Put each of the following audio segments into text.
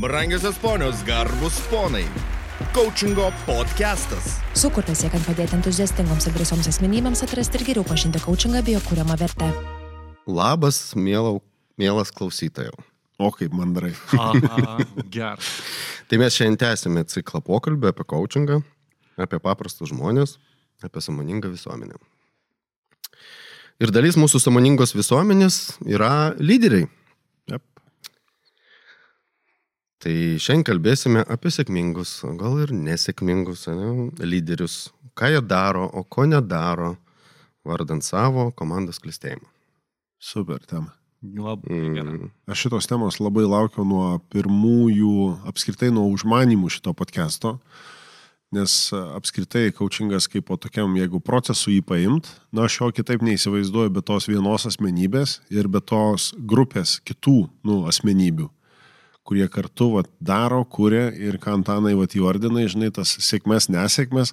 Brangiosios ponios, garbus ponai. Coachingo podcastas. Sukurtas siekiant padėti entuziastingoms ir drąsioms asmenybėms atrasti ir geriau pažinti coachingą bei jo kūriamą vertę. Labas, mielau, mielas klausytojau. O kaip mandrai. Aha, geras. Tai mes šiandien tęsime ciklą pokalbį apie coachingą, apie paprastus žmonės, apie samoningą visuomenę. Ir dalis mūsų samoningos visuomenės yra lyderiai. Tai šiandien kalbėsime apie sėkmingus, gal ir nesėkmingus ne, lyderius. Ką jie daro, o ko nedaro, vardant savo komandos klistėjimą. Super tema. Labai gerai. Mm. Aš šitos temos labai laukiau nuo pirmųjų, apskritai nuo užmanimų šito podcast'o, nes apskritai coachingas kaip po tokiam, jeigu procesų jį paimt, na aš jo kitaip neįsivaizduoju be tos vienos asmenybės ir be tos grupės kitų, nu, asmenybių kurie kartu vat, daro, kuria ir ką Antanai vat, įvardinai, žinai, tas sėkmės, nesėkmės,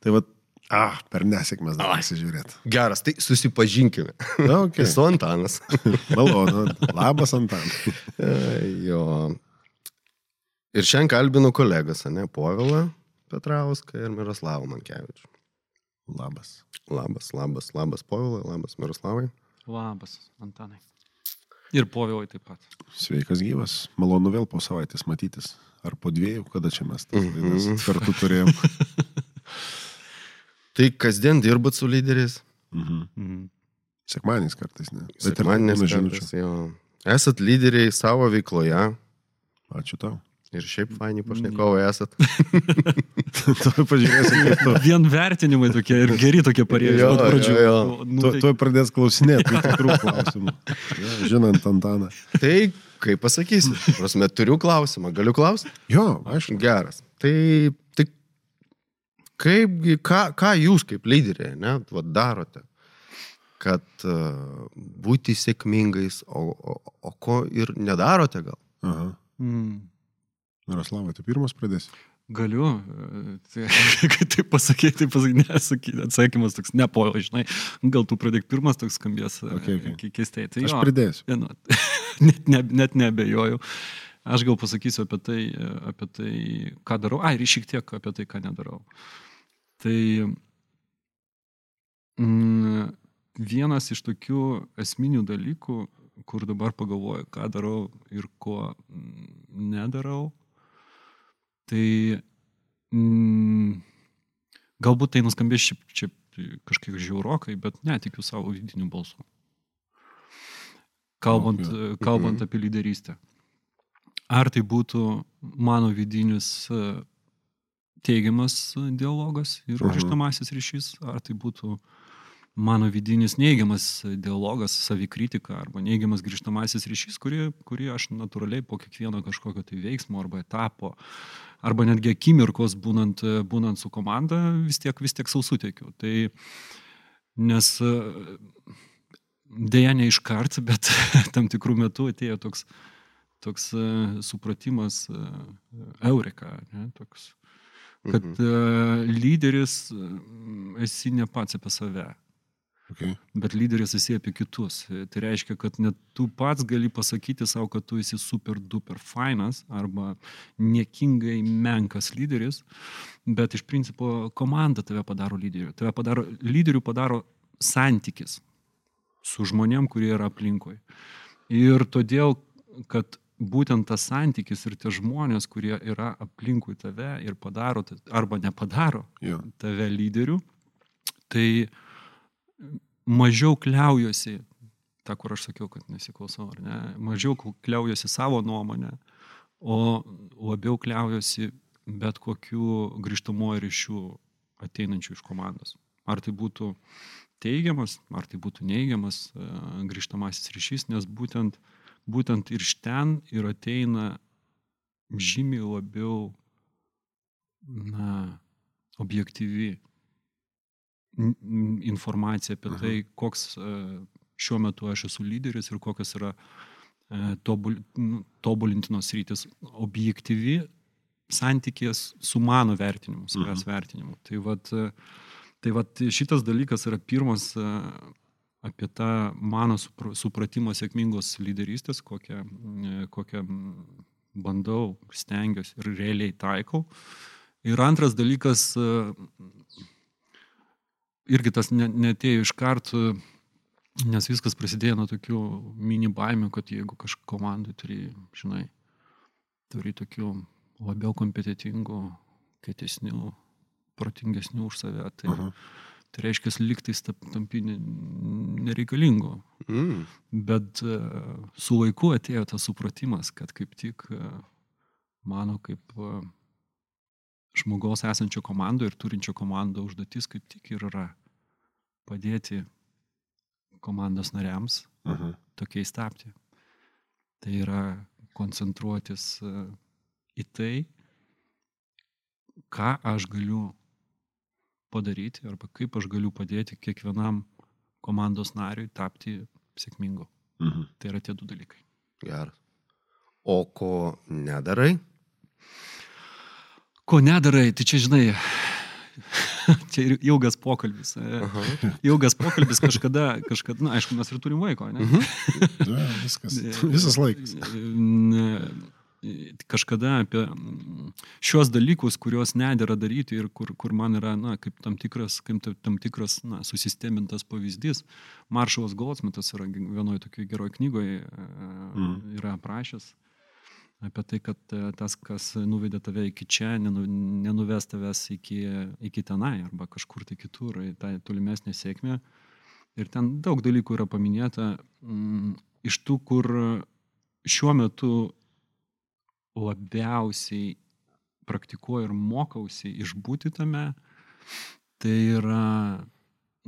tai vat, ah, per nesėkmės dar pasižiūrėti. Geras, tai susipažinkime. Na, okay. Esu Antanas. Malonu. Labas, Antanai. E, jo. Ir šiandien kalbinu kolegas, ne, Povilą Petrauską ir Miroslavą Mankevičių. Labas. Labas, labas, labas Povilai, labas Miroslavai. Labas, Antanai. Ir povilai taip pat. Sveikas gyvas. Malonu vėl po savaitės matytis. Ar po dviejų, kada čia mes tas Mhm. laidas kartu turėjom. Tai kasdien dirbat su lyderiais? Mhm. Mhm. Sekmaniais kartais, ne? Žinučių. Jo. Esat lyderiai savo veikloje Ačiū tau. Ir šiaip faini pašnekovai esat. Tuoj pažiūrėsim, kaip tu. Vien vertinimai tokie ir geri tokie iš Jo, pat pradžių. jo, jo. Nu, Tu, tai- tuoj pradės klausinėti tų tikrų klausimų. Ja, žinant Antaną. Tai kaip pasakysiu, prasme, turiu klausimą, galiu klausti? Jo, aišku. Geras. Tai, tai kaipgi, ką, ką jūs kaip lyderiai, ne, va, darote, kad uh, būti sėkmingais, o, o, o ko ir nedarote gal? Aha. Mm. Miroslavai, tu pirmas pradėsi. Galiu, e, tai, kai tai pasakyti, tai pasakyti, nesakyti, atsakymas toks, ne po, žinai, gal tu pradėk pirmas toks skambės e, Okay, okay. ke- keistai. Tai Aš jo, pridėsiu. Ne, nu, net, ne, net nebejoju. Aš gal pasakysiu apie tai, e, apie tai, ką darau. Ai, ir šiek tiek apie tai, ką nedarau. Tai mm, vienas iš tokių esminių dalykų, kur dabar pagalvoju, ką darau ir ko mm, nedarau, tai mm, galbūt tai nuskambės šiaip, šiaip kažkiek žiaurokai, bet netikiu savo vidiniu balsu. Kalbant, Okay. kalbant Mhm. apie lyderystę. Ar tai būtų mano vidinis e, teigiamas dialogas ir Mhm. grįžtamasis ryšys, ar tai būtų mano vidinis neigiamas dialogas, savikritika arba neigiamas grįžtamasis ryšys, kurį, kurį aš natūraliai po kiekvieno kažkokio tai veiksmo arba etapo, arba netgi akimirkos būnant, būnant su komanda vis tiek, vis tiek sausuteikiu. Tai nes dėja ne iškart, bet tam tikrų metų atėjo toks, toks supratimas, eureka, ne, toks, kad Mhm. lyderis esi ne pats apie save, Okay. bet lyderis esi apie kitus. Tai reiškia, kad net tu pats gali pasakyti savo, kad tu esi super duper fainas arba niekingai menkas lyderis, bet iš principo komanda tave padaro lyderiu. Tave padaro, lyderiu padaro santykis su žmonėm, kurie yra aplinkui. Ir todėl, kad būtent tas santykis ir tie žmonės, kurie yra aplinkui tave ir padaro arba nepadaro Jo. tave lyderiu, tai mažiau kliaujosi, tą, kur aš sakiau, kad nesiklausau, ar ne, mažiau kliaujosi savo nuomonę, o labiau kliaujosi bet kokiu grįžtamojo ryšių ateinančių iš komandos. Ar tai būtų teigiamas, ar tai būtų neigiamas e, grįžtamasis ryšys, nes būtent, būtent ir iš ten ir ateina žymiai labiau na, objektyvi informacija apie tai, koks e, šiuo metu aš esu lyderis ir kokios yra e, tobul, tobulintinos rytis. Objektyvi santykės su mano vertinimu, savęs vertinimu. Tai vat, e, tai vat šitas dalykas yra pirmas apie tą mano supra- supratimą sėkmingos lyderystės, kokią, kokią bandau, stengiuosi ir realiai taikau. Ir antras dalykas, irgi tas ne- netėjo iš karto, nes viskas prasidėjo nuo tokių mini baimių, kad jeigu kažkokia komandai turi, žinai, turi tokių labiau kompetitingų, kietesnių, protingesnių už save, tai, Aha. tai reiškia, liktais tampi ne- nereikalingu. Mm. Bet e, su laiku atėjo tas supratimas, kad kaip tik e, mano kaip e, žmogaus esančio komandoje ir turinčio komandą užduotis kaip tik ir yra padėti komandos nariams Aha. tokiais tapti. Tai yra koncentruotis e, į tai, ką aš galiu padaryti arba kaip aš galiu padėti kiekvienam komandos nariui tapti sėkmingu. Mhm. Tai yra tie du dalykai. Geras. O ko nedarai? Ko nedarai, tai čia žinai, čia ir ilgas pokalbis. e, Aha. Ilgas pokalbis kažkada, kažkada, na, aišku, mes ir turim vaiko, ne? Ja, viskas. Visas laikas. Ne, kažkada apie mm, šios dalykus, kuriuos nedėra daryti ir kur, kur man yra, na, kaip tam tikras, kaip ta- tam tikras, na, susistemintas pavyzdys. Maršalas Goldsmitas yra vienoje tokioje geroje knygoje Mhm. yra aprašęs apie tai, kad e, tas, kas nuvedė tave iki čia, nenu, nenuves tavęs iki, iki tenai arba kažkur tai kitur, tą tolimesnę sėkmę. Ir ten daug dalykų yra paminėta mm, iš tų, kur šiuo metu labiausiai praktikuoju ir mokausi išbūti tame, tai yra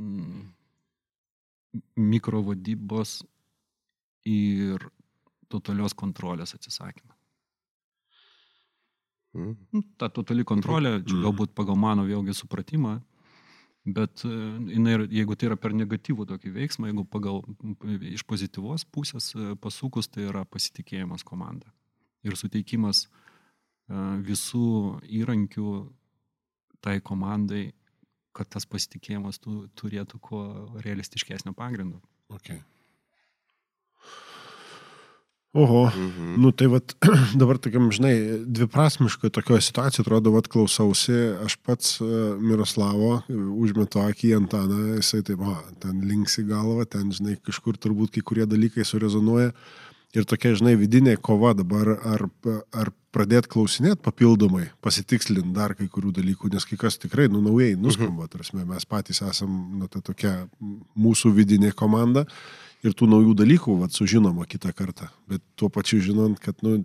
mm, mikrovadybos ir totalios kontrolės atsisakymas. Mm. Nu, Ta totali kontrolė, Mhm. galbūt pagal mano vėlgi supratimą, bet e, jinai, jeigu tai yra per negatyvų tokį veiksmą, jeigu pagal iš pozityvos pusės e, pasukus, tai yra pasitikėjimas komanda ir suteikimas e, visų įrankių tai komandai, kad tas pasitikėjimas tu, turėtų kuo realistiškesnio pagrindo. Okay. Oho. Mhm. Nu tai vat, dabar tokiam, žinai, dviprasmiškai tokioje situacijoje atrodo, vat klausausi, aš pats e, Miroslavo e, užmetu akį į Antaną, jisai taip, o, ten linksi galva, ten, žinai, kažkur turbūt kai kurie dalykai surezonuoja. Ir tokia, žinai, vidinė kova dabar, ar, ar pradėti klausinėti papildomai, pasitikslinti dar kai kurių dalykų, nes kai kas tikrai, nu, naujai nuskamba, tarsi mes patys esam, nu, ta tokia mūsų vidinė komanda ir tų naujų dalykų, vat, sužinoma kitą kartą. Bet tuo pačiu žinant, kad, nu,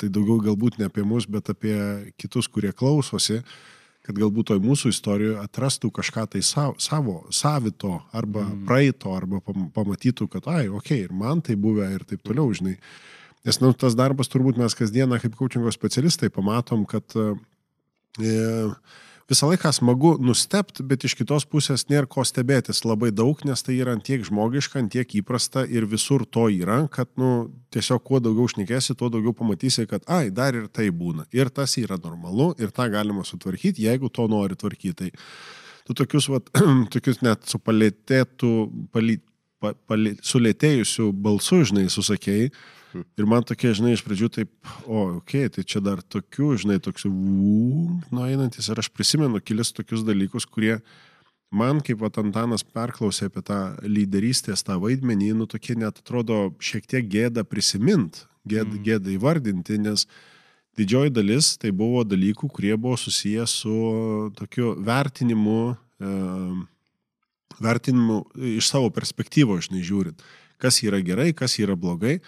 tai daugiau galbūt ne apie mus, bet apie kitus, kurie klausosi, kad galbūt toj mūsų istorijoje atrastų kažką tai savo, savo savito, arba mm. praeito, arba pam- pamatytų, kad, ai, okei, okay, ir man tai buvę ir taip toliau, žinai. Nes, nu, tas darbas turbūt mes kasdieną kaip coachingo specialistai pamatom, kad e, visą laiką smagu nustepti, bet iš kitos pusės nėra ko stebėtis labai daug, nes tai yra ant tiek žmogiška, ant tiek įprasta ir visur to yra, kad nu, tiesiog kuo daugiau šnekėsi, tuo daugiau pamatysi, kad, ai, dar ir tai būna. Ir tas yra normalu, ir tą galima sutvarkyti, jeigu to nori tvarkyti. Tai tu tokius, vat, tokius net su palėtėtų, paly, pa, paly, sulėtėjusiu balsu, žinai, susakėjai. Ir man tokie, žinai, iš pradžių taip, o, okei, okay, tai čia dar tokių, žinai, toks, nueinantis. Ir aš prisimenu kelis tokius dalykus, kurie man, kaip vat Antanas perklausė apie tą lyderystės, tą vaidmenį, nu tokie net atrodo šiek tiek gėda prisimint, gėda, mm. gėda įvardinti, nes didžioji dalis tai buvo dalykų, kurie buvo susijęs su tokiu vertinimu, e, vertinimu iš savo perspektyvos, žinai, žiūrint, kas yra gerai, kas yra blogai.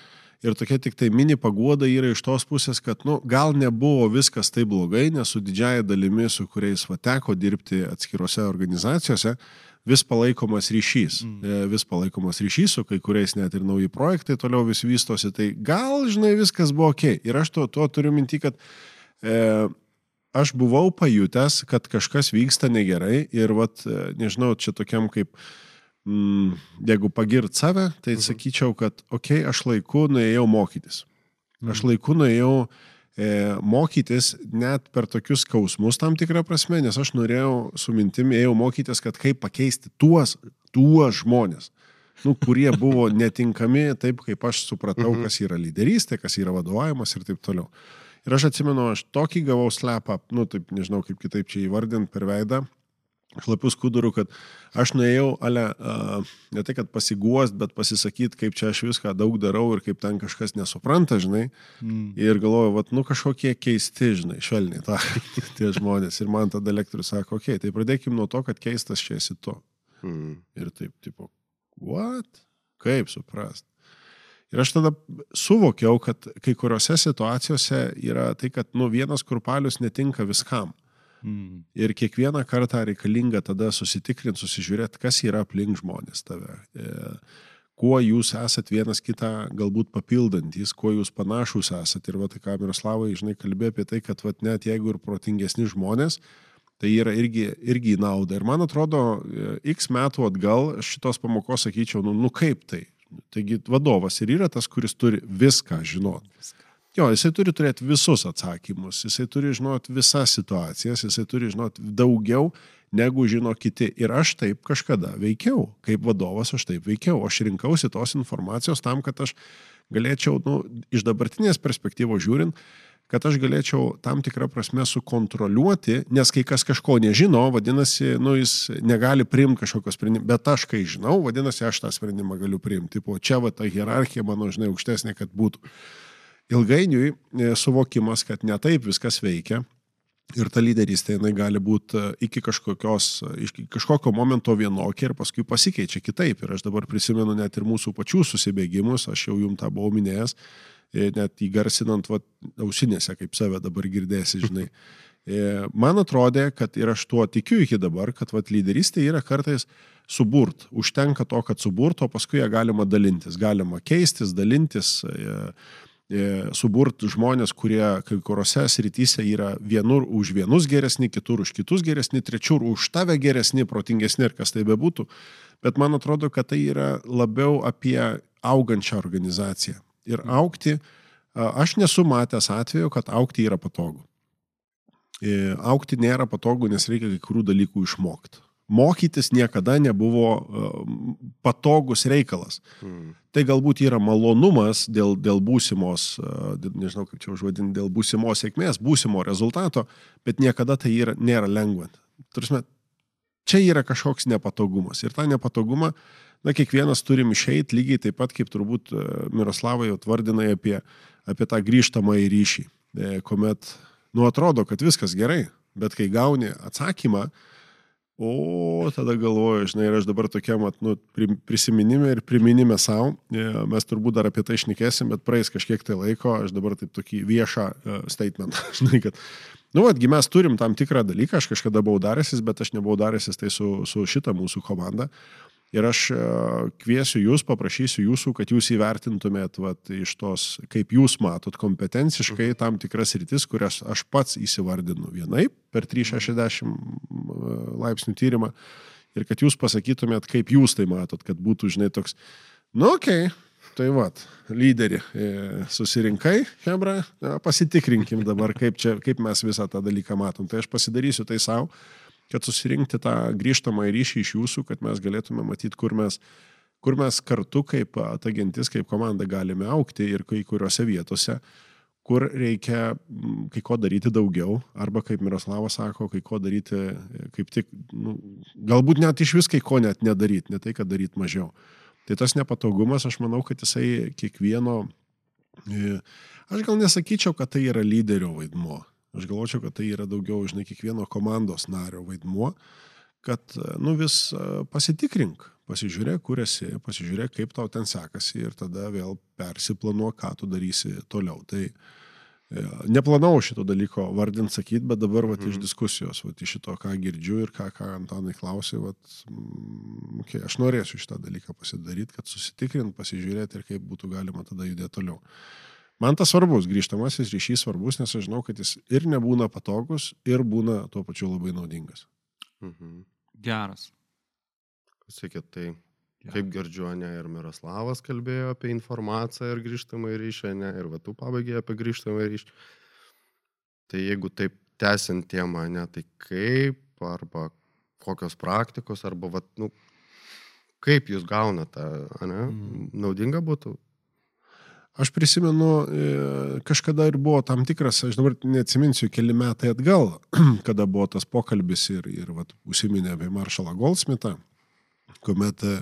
Ir tokia tik tai mini paguoda yra iš tos pusės, kad, nu, gal nebuvo viskas taip blogai, nes su didžiaja dalimi, su kuriais va teko dirbti atskirose organizacijose, vis palaikomas ryšys. Mm. Vis palaikomas ryšys, su kai kuriais net ir nauji projektai toliau vis vystosi. Tai gal, žinai, viskas buvo ok. Ir aš to, to turiu minti, kad e, aš buvau pajutęs, kad kažkas vyksta negerai ir, vat, e, nežinau, čia tokiam kaip mm, jeigu pagirt save, tai mhm. sakyčiau, kad, okei, okay, aš laiku nuėjau mokytis. Aš laiku nuėjau e, mokytis net per tokius skausmus tam tikrą prasme, nes aš norėjau su mintimi, ėjau mokytis, kad kaip pakeisti tuos, tuos žmonės. nu, kurie buvo netinkami taip, kaip aš supratau, kas yra lyderystė, kas yra vadovavimas ir taip toliau. Ir aš atsimenu, aš tokį gavau slepą, nu, taip nežinau, kaip kitaip čia įvardinti per veidą, šlapių skudurų, kad aš nuėjau, ale, ne tai, kad pasiguost, bet pasisakyti, kaip čia aš viską daug darau ir kaip ten kažkas nesupranta, žinai. Mm. Ir galvoju, vat, nu kažkokie keisti, žinai, švelniai ta, tie žmonės. Ir man tada lektorius sako, okei, okay, tai pradėkime nuo to, kad keistas čia esi tu. Mm. Ir taip, tipo, what? Kaip suprast? Ir aš tada suvokiau, kad kai kuriuose situacijose yra tai, kad nu, vienas kurpalius netinka viskam. Mm. Ir kiekvieną kartą reikalinga tada susitikrinti, susižiūrėti, kas yra aplink žmonės tave. E, kuo jūs esat vienas kitą galbūt papildantis, kuo jūs panašus esat. Ir va, tai ką Miroslavai, žinai, kalbė apie tai, kad va, net jeigu ir protingesni žmonės, tai yra irgi, irgi į naudą. Ir man atrodo, e, x metų atgal šitos pamokos sakyčiau, nu, nu kaip tai? Taigi vadovas ir yra tas, kuris turi viską žinoti. Jo, jisai turi turėti visus atsakymus, jisai turi žinoti visas situacijas, jisai turi žinoti daugiau negu žino kiti. Ir aš taip kažkada veikiau, kaip vadovas aš taip veikiau. Aš rinkausi tos informacijos tam, kad aš galėčiau, nu, iš dabartinės perspektyvos žiūrint, kad aš galėčiau tam tikrą prasme sukontroliuoti, nes kai kas kažko nežino, vadinasi, nu, jis negali priimti kažkokio sprendimo, bet aš kai žinau, vadinasi, aš tą sprendimą galiu priimti. Tipo, čia va ta hierarchija, mano, žinai, aukštesnė, kad būtų. Ilgainiui e, suvokimas, kad ne taip viskas veikia, Ir ta lyderystė, jinai gali būti e, iki kažkokios, iki kažkokio momento vienokia ir paskui pasikeičia kitaip. Ir aš dabar prisimenu net ir mūsų pačių susibėgimus, aš jau jums tą buvau minėjęs, E, net įgarsinant va, ausinėse, kaip save dabar girdėsi, žinai. E, man atrodė, kad ir aš tuo tikiu iki dabar, kad vat, lyderystė yra kartais suburt. Užtenka to, kad suburt, o paskui ją galima dalintis. Galima keistis, dalintis, e, suburt žmonės, kurie kai kuriuose srityse yra vienur už vienus geresni, kitur už kitus geresni, trečiur už tave geresni, protingesni ir kas tai bebūtų. Bet man atrodo, kad tai yra labiau apie augančią organizaciją ir aukti. Aš nesu matęs atveju, kad aukti yra patogu. E, aukti nėra patogu, nes reikia kai kurių dalykų išmokti. Mokytis niekada nebuvo patogus reikalas. Hmm. Tai galbūt yra malonumas dėl, dėl būsimos, nežinau kaip čia užvadinti, dėl būsimos sėkmės, būsimo rezultato, bet niekada tai yra, nėra lengva. Turime, čia yra kažkoks nepatogumas. Ir tą nepatogumą na, kiekvienas turim išeiti lygiai taip pat, kaip turbūt e, Miroslavai jau tvardinai apie, apie tą grįžtamą į ryšį, e, kuomet, nu, atrodo, kad viskas gerai, bet kai gauni atsakymą, o tada galvoju, žinai, ir aš dabar tokiam, nu, prisiminime ir priminime savo, e, mes turbūt dar apie tai išnekėsim, bet praeis kažkiek tai laiko, aš dabar taip tokį viešą statement, žinai, kad Nu, atgi mes turim tam tikrą dalyką, aš kažkada buvau daręsis, bet aš nebuvau daręsis tai su, su šita mūsų komanda. Ir aš e, kviesiu jūs, paprašysiu jūsų, kad jūs įvertintumėt vat, iš tos, kaip jūs matot kompetenciškai mhm. tam tikras rytis, kurias aš pats įsivardinu vienaip per 360 e, laipsnių tyrimą. Ir kad jūs pasakytumėt, kaip jūs tai matot, kad būtų, žinai, toks, nu, okei, okay, tai vad, lyderį e, susirinkai, Hebra, pasitikrinkim dabar, kaip, čia, kaip mes visą tą dalyką matom. Tai aš pasidarysiu tai savo kad susirinkti tą grįžtamą ryšį iš jūsų, kad mes galėtume matyti, kur mes, kur mes kartu kaip ta gentis, kaip komanda galime aukti ir kai kuriuose vietose, kur reikia kai ko daryti daugiau, arba kaip Miroslavas sako, kai ko daryti, kaip tik, nu, galbūt net iš vis kai ko net nedaryti, ne tai, kad daryti mažiau. Tai tas nepatogumas, aš manau, kad jisai kiekvieno, e, aš gal nesakyčiau, kad tai yra lyderio vaidmuo. Aš galvočiau, kad tai yra daugiau, žinai, kiekvieno komandos nario vaidmuo, kad, nu, vis pasitikrink, pasižiūrėk, kur esi, pasižiūrėk, kaip tau ten sekasi ir tada vėl persiplanuok, ką tu darysi toliau. Tai e, neplanau šito dalyko vardint sakyti, bet dabar vat, iš mhm. diskusijos, vat, iš šito, ką girdžiu ir ką, ką Antanai klausė, vat, mm, okay, aš norėsiu šitą dalyką pasidaryti, kad susitikrint, pasižiūrėti ir kaip būtų galima tada judėti toliau. Man tas svarbus, grįžtamasis ryšys svarbus, nes aš žinau, kad jis ir nebūna patogus, ir būna tuo pačiu labai naudingas. Mhm. Geras. Sakėt, tai ja. kaip Gerdžionė ir Miroslavas kalbėjo apie informaciją ir grįžtamą ryšį, ne, ir va tu pabaigai apie grįžtamą ryšį. Tai jeigu taip tęsiant temą, ne, tai kaip, arba kokios praktikos, arba, va, nu, kaip jūs gaunate, ne? Mm. Naudinga būtų. Aš prisimenu, e, kažkada ir buvo tam tikras, aš dabar neatsiminsiu, keli metai atgal, kada buvo tas pokalbis ir, ir vat, užsiminė apie Maršalą Goldsmithą, kuomet e,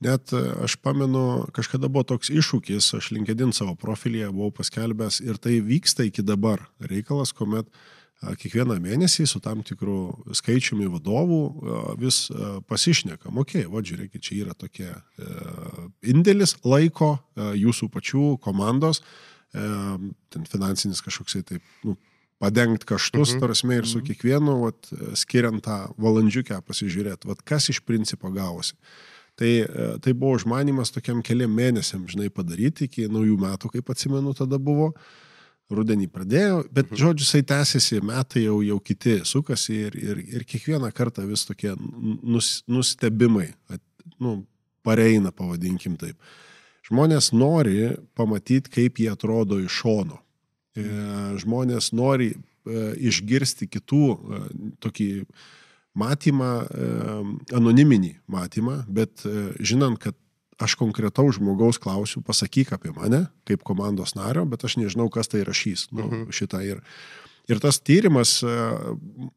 net e, aš pamenu, kažkada buvo toks iššūkis, aš linkedin savo profilyje buvau paskelbęs ir tai vyksta iki dabar reikalas, kuomet a, kiekvieną mėnesį su tam tikru skaičiumi vadovų vis pasišnekam, okei, okay, va žiūrėkit, čia yra tokie e, indėlis laiko e, jūsų pačių komandos, e, ten finansinis kažkoksai taip, nu, padengti kaštus, Mhm. mhm. tarsi ir su kiekvienu, vat, skiriant tą valandžiukę pasižiūrėti, vat, kas iš principo gavosi. Tai, tai buvo užmanimas tokiam keliam mėnesiam, žinai, padaryti iki naujų metų, kaip atsimenu, tada buvo. Rudenį pradėjo, bet žodžiu, jisai tęsiasi, metai jau, jau kiti sukasi ir, ir, ir kiekvieną kartą vis tokie nus, nustebimai, at, nu, pareina, pavadinkim taip. Žmonės nori pamatyti, kaip jie atrodo iš šono. E, Žmonės nori e, išgirsti kitų e, tokį matymą, anoniminį matymą, bet žinant, kad aš konkretaus žmogaus klausiu, pasakyk apie mane, kaip komandos nario, bet aš nežinau, kas tai rašys. Nu, Mhm. šitą ir, ir tas tyrimas, e,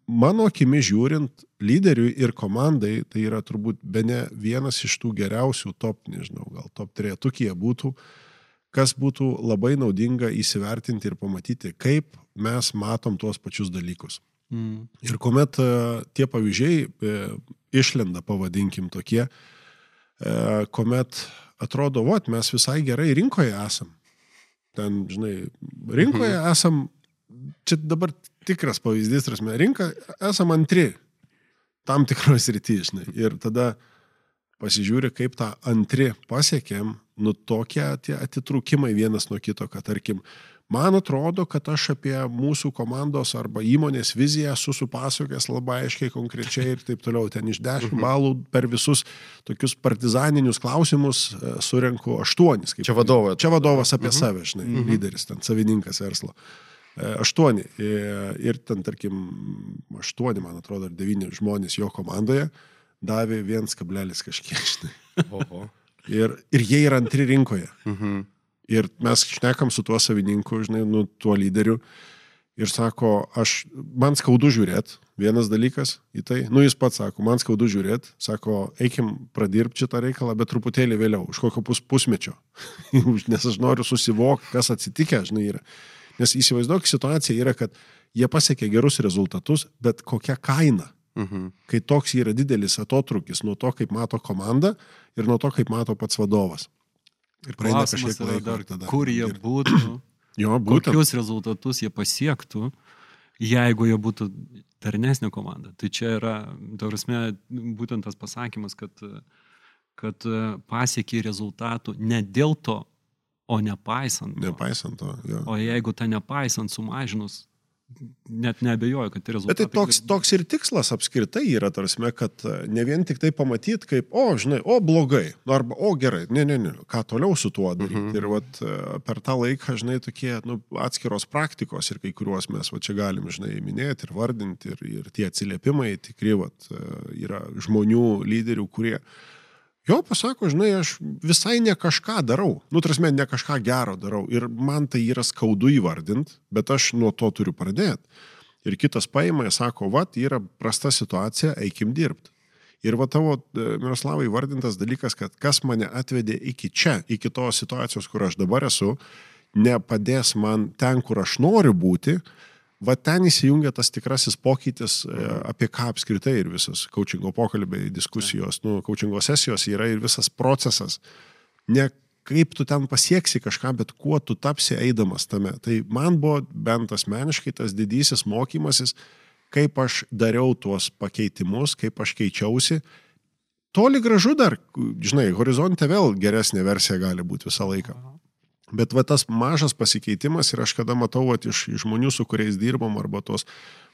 mano akimi žiūrint, lyderiui ir komandai, tai yra turbūt be ne vienas iš tų geriausių top, nežinau, gal top trejetukie būtų, kas būtų labai naudinga įsivertinti ir pamatyti, kaip mes matom tuos pačius dalykus. Mm. Ir kuomet e, tie pavyzdžiai e, išlenda, pavadinkim tokie, e, kuomet atrodo, vat, mes visai gerai rinkoje esam. Ten, žinai, rinkoje mhm. esam, čia dabar tikras pavyzdys, prasme, rinka esam antri tam tikros rytyje, žinai. Ir tada pasižiūri, kaip tą antri pasiekėm, nu tokie tie atitrūkimai vienas nuo kito, kad tarkim, man atrodo, kad aš apie mūsų komandos arba įmonės viziją esu supasakęs labai aiškiai, konkrečiai ir taip toliau. Ten iš 10 balų per visus tokius partizaninius klausimus e, surenku 8. Čia vadovas. Čia vadovas apie Mhm. save, žinai, lyderis, ten savininkas verslo. E, Aštuoni. E, Ir ten, tarkim, aštuoni, man atrodo, ar devyni žmonės jo komandoje davė 1 kablelis kažkiek, žinai. Oho. Ir, ir jie yra antri rinkoje. Mhm. Ir mes šnekam su tuo savininku, žinai, nu, tuo lyderiu. Ir sako, aš, man skaudu žiūrėti, vienas dalykas į tai. Nu, jis pats sako, man skaudu žiūrėti, sako, eikim pradirbti šitą reikalą, bet truputėlį vėliau, už kokio pus pusmečio. Nes aš noriu susivokti, kas atsitikę, žinai, yra. Nes įsivaizduok, situacija yra, kad jie pasiekė gerus rezultatus, bet kokia kaina. Mhm. Kai toks yra didelis atotrukis nuo to, kaip mato komanda ir nuo to, kaip mato pats vadovas. Ir praeina kažkiek laiko. dar, tada- kur jie ir- būtų, Jo, būtent. kokius rezultatus jie pasiektų, jeigu jie būtų darnesnė komanda. Tai čia yra, tarsi, būtent tas pasakymas, kad, kad pasiekė rezultatų ne dėl to, o nepaisant. to. Nepaisant to. Jo. O jeigu tą nepaisant sumažinus, net nebejoju, kad tai Bet tai rezultatai. toks, toks ir tikslas apskritai yra, tarsi, kad e, ne vien tik tai pamatyti, kaip, o, žinai, o blogai, nu, arba, o gerai, ne, ne, ne, ką toliau su tuo daryti. Mhm. Ir vat, e, per tą laiką, žinai, tokie nu, atskiros praktikos ir kai kuriuos mes va, čia galim, žinai, minėti ir vardinti, ir, ir tie atsiliepimai tikri, vat, e, yra žmonių, lyderių, kurie Jo pasako, žinai, aš visai ne kažką darau. Nu, trasme, ne kažką gero darau. Ir man tai yra skaudu įvardinti, bet aš nuo to turiu pradėti. Ir kitas paima ir sako, va, yra prasta situacija, eikim dirbti. Ir va tavo, e, Miroslavai, vardintas dalykas, kad kas mane atvedė iki čia, iki tos situacijos, kur aš dabar esu, nepadės man ten, kur aš noriu būti, va ten įsijungia tas tikrasis pokytis, e, apie ką apskritai ir visas coachingo pokalbiai, diskusijos, nu, coachingo sesijos yra ir visas procesas. Ne kaip tu ten pasieksi kažką, bet kuo tu tapsi eidamas tame. Tai man buvo bent asmeniškai tas didysis mokymasis, kaip aš dariau tuos pakeitimus, kaip aš keičiausi. Toli gražu dar, žinai, horizonte vėl geresnė versija gali būti visą laiką. Bet va tas mažas pasikeitimas ir aš kada matau va, iš, iš žmonių, su kuriais dirbam, arba tos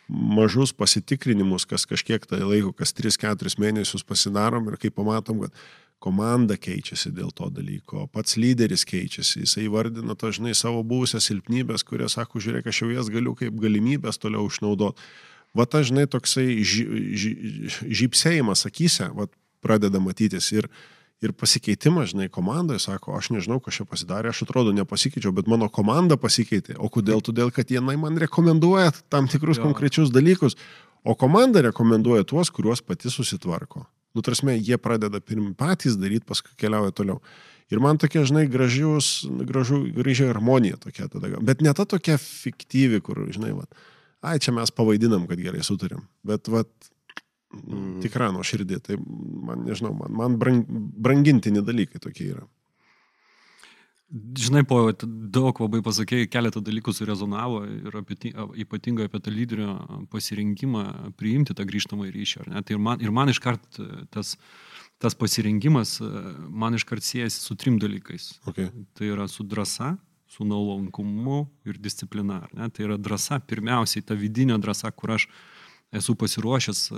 mažus pasitikrinimus, kas kažkiek tai laiko, kas 3-4 mėnesius pasidarom ir kai pamatom, kad komanda keičiasi dėl to dalyko, pats lyderis keičiasi, jisai vardina dažnai savo buvusias silpnybės, kurie sako, žiūrėk, aš jau jas galiu kaip galimybės toliau išnaudoti. Va ta, žinai, toksai ži, ži, žypsėjimas akise, va pradeda matytis ir Ir pasikeitimas, žinai, komandoje sako, aš nežinau, kas čia pasidarė, aš atrodo nepasikeičiau, bet mano komanda pasikeitė. O kodėl? Todėl, kad jie man rekomenduoja tam tikrus Jo. konkrečius dalykus, o komanda rekomenduoja tuos, kuriuos pati susitvarko. Nu, tarsi, jie pradeda pirmi patys daryti, paskui keliauja toliau. Ir man tokia, žinai, gražius, gražu, graži harmonija tokia tada. Bet ne ta tokia fiktyvi, kur, žinai, va, ai, čia mes pavaidinam, kad gerai sutarėm. Bet, va, mm. tikra nuo širdį, tai man, nežinau, man, man brang, brangintini dalykai tokie yra. Žinai, po daug labai pasakėjai, keletą dalykų surezonavo ir apie, ti- ypatingai apie tą lyderio pasirinkimą priimti tą grįžtamą ryšį. Tai ir man, ir man iškart e, tas, tas pasirinkimas e, man iškart siejasi su trim dalykais. Okay. Tai yra su drąsa, su naulankumu ir disciplina. Tai yra drąsa, pirmiausiai ta vidinė drąsa, kur aš esu pasiruošęs e,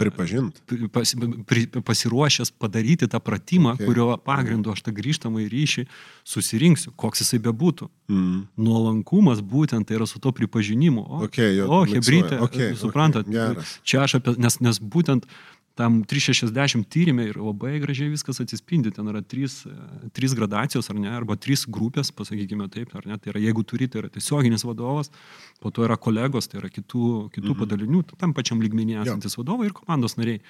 Pripažint. pri- pas, pri, pasiruošęs padaryti tą pratimą, Okay. kurio pagrindu aš tą grįžtamą į ryšį susirinksiu, koks jisai bebūtų. Mm. Nuolankumas būtent tai yra su to pripažinimu. O, Okay, jo, o hebrytė, Okay, suprantat, okay, geras. čia aš apie, nes, nes būtent tam 360 tyrimė ir labai gražiai viskas atsispindi, ten yra trys, e, trys gradacijos ar ne, arba trys grupės, pasakykime taip, ar ne, tai yra jeigu turi, tai yra tiesioginis vadovas, po to yra kolegos, tai yra kitų, kitų mhm. padalinių, tam pačiam lygmenyje esantis vadovai ir komandos nariai.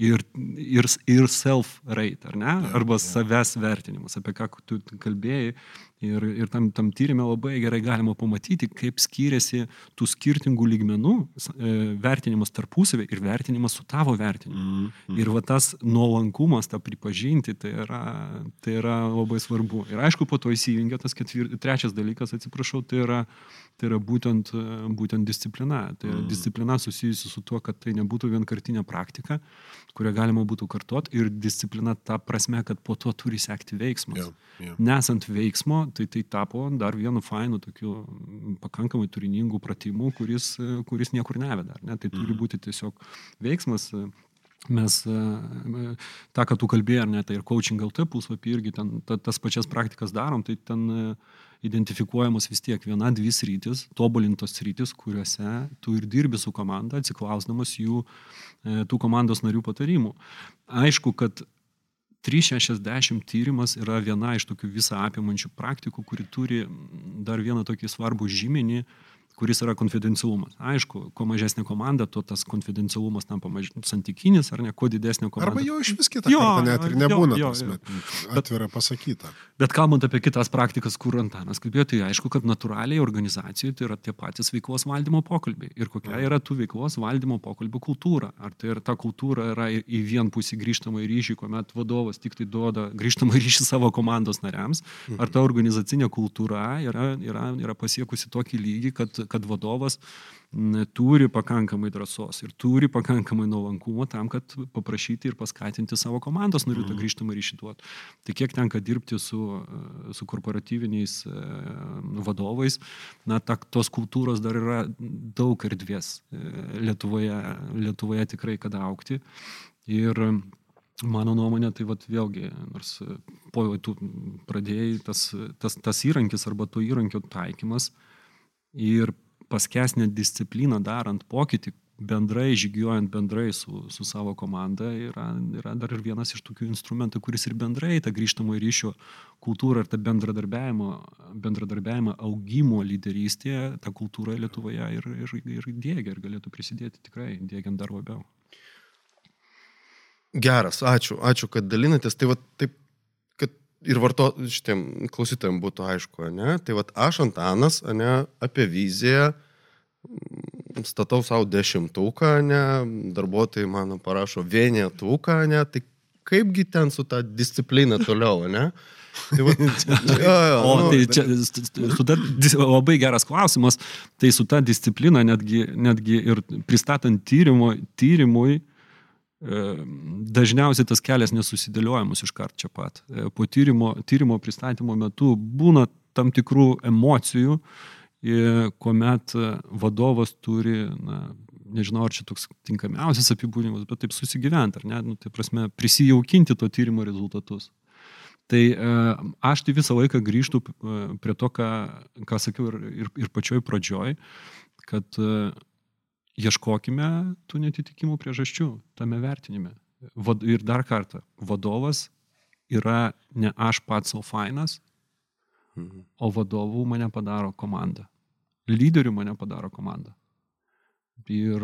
Ir, ir, ir self-rate, ar ne, arba savęs vertinimas, apie ką tu kalbėjai. Ir, ir tam, tam tyrimė labai gerai galima pamatyti, kaip skiriasi tų skirtingų lygmenų e, vertinimas tarpusavį ir vertinimas su tavo vertinimu. Mm. Ir va tas nuolankumas, tą pripažinti, tai yra, tai yra labai svarbu. Ir aišku, po to įsijungia tas ketvir... trečias dalykas, atsiprašau, tai yra, tai yra būtent, būtent disciplina. Tai yra disciplina susijusi su tuo, kad tai nebūtų vienkartinė praktika, kurią galima būtų kartot ir disciplina ta prasme, kad po to turi sekti veiksmas. Jo, jo. Nesant veiksmo, tai tai tapo dar vienu fainu, tokiu mm, pakankamai turiningų pratimų, kuris, kuris niekur neveda. Ne? Tai turi būti tiesiog veiksmas. Mes e, tą, ką tu kalbėjai, ar ne, tai ir coaching LT puslapį irgi ten ta, tas pačias praktikas darom, tai ten e, identifikuojamos vis tiek viena, dvi sritis, tobulintos sritis, kuriuose tu ir dirbi su komanda, atsiklausdamas jų, e, tų komandos narių patarimų. Aišku, kad 360 tyrimas yra viena iš tokių visą apimančių praktikų, kuri turi dar vieną tokį svarbų žymenį, kuris yra konfidencialumas. Aišku, kuo mažesnė komanda, tuo tas konfidencialumas tampa maž... santykinis, ar ne, kuo didesnė komanda. Arba jo iš vis kitą Jo, kartą net ir jo, nebūna, jo, jo. bet atvira pasakyta. Bet kalbant apie kitas praktikas, kur Antanas kalbėjo, tai aišku, kad natūraliai organizacijoje tai yra tie patys veiklos valdymo pokalbiai. Ir kokia yra tų veiklos valdymo pokalbių kultūra. Ar tai ir ta kultūra yra į į vienpusį grįžtamą ryšį, kuomet vadovas tik tai duoda grįžtamą ryšį savo komandos nariams, ar ta organizacinė kultūra yra, yra, yra pasiekusi tokį lygį, kad, kad vadovas turi pakankamai drąsos ir turi pakankamai nuolankumo tam, kad paprašyti ir paskatinti savo komandos narių tą grįžtamą ryšį duoti. Tai kiek tenka dirbti su, e, su korporatyviniais e, vadovais, na, ta, tos kultūros dar yra daug erdvės e, Lietuvoje, Lietuvoje tikrai kada aukti. Ir mano nuomonė, tai vat, vėlgi, nors po tu pradėjai tas, tas, tas įrankis arba to įrankio taikymas ir paskesnė disciplina darant pokytį, bendrai, žygiuojant bendrai su, su savo komanda, yra, yra dar ir vienas iš tokių instrumentų, kuris ir bendrai tą grįžtamo ryšio kultūrą ir tą bendradarbiavimo, bendradarbiavimą augimo lyderystėje, tą kultūrą Lietuvoje ir, ir, ir dėgia ir galėtų prisidėti tikrai, dėgiant dar labiau. Geras, ačiū, ačiū, kad dalinatės. Tai va taip, ir varto šitiem klausytojams būtų aišku, ne? Tai va aš Antanas, ne, apie viziją mm, statau savo dešimtuką, ne, darbuotojai mano parašo vienetuką, ne, tai kaipgi ten su ta disciplina toliau, ne? Tai va, jo, jo, O nu, tai čia su ta, labai geras klausimas, tai su ta disciplina netgi, netgi ir pristatant tyrimo, tyrimui, dažniausiai tas kelias nesusidėliojamas iš karto čia pat. E, Po tyrimo, tyrimo pristatymo metu būna tam tikrų emocijų, e, kuomet e, vadovas turi, na, nežinau, ar čia toks tinkamiausias apibūdinimas, bet taip susigyventi, ar ne, nu, tai prasme, prisijaukinti to tyrimo rezultatus. Tai aš tai visą laiką grįžtu e, prie to, ką, ką sakiau ir, ir, ir pačioj pradžioj, kad ieškokime tų netitikimų priežasčių tame vertinime. Ir dar kartą, vadovas yra ne aš pats savo fainas, o vadovų mane padaro komanda. Lyderių mane padaro komanda. Ir,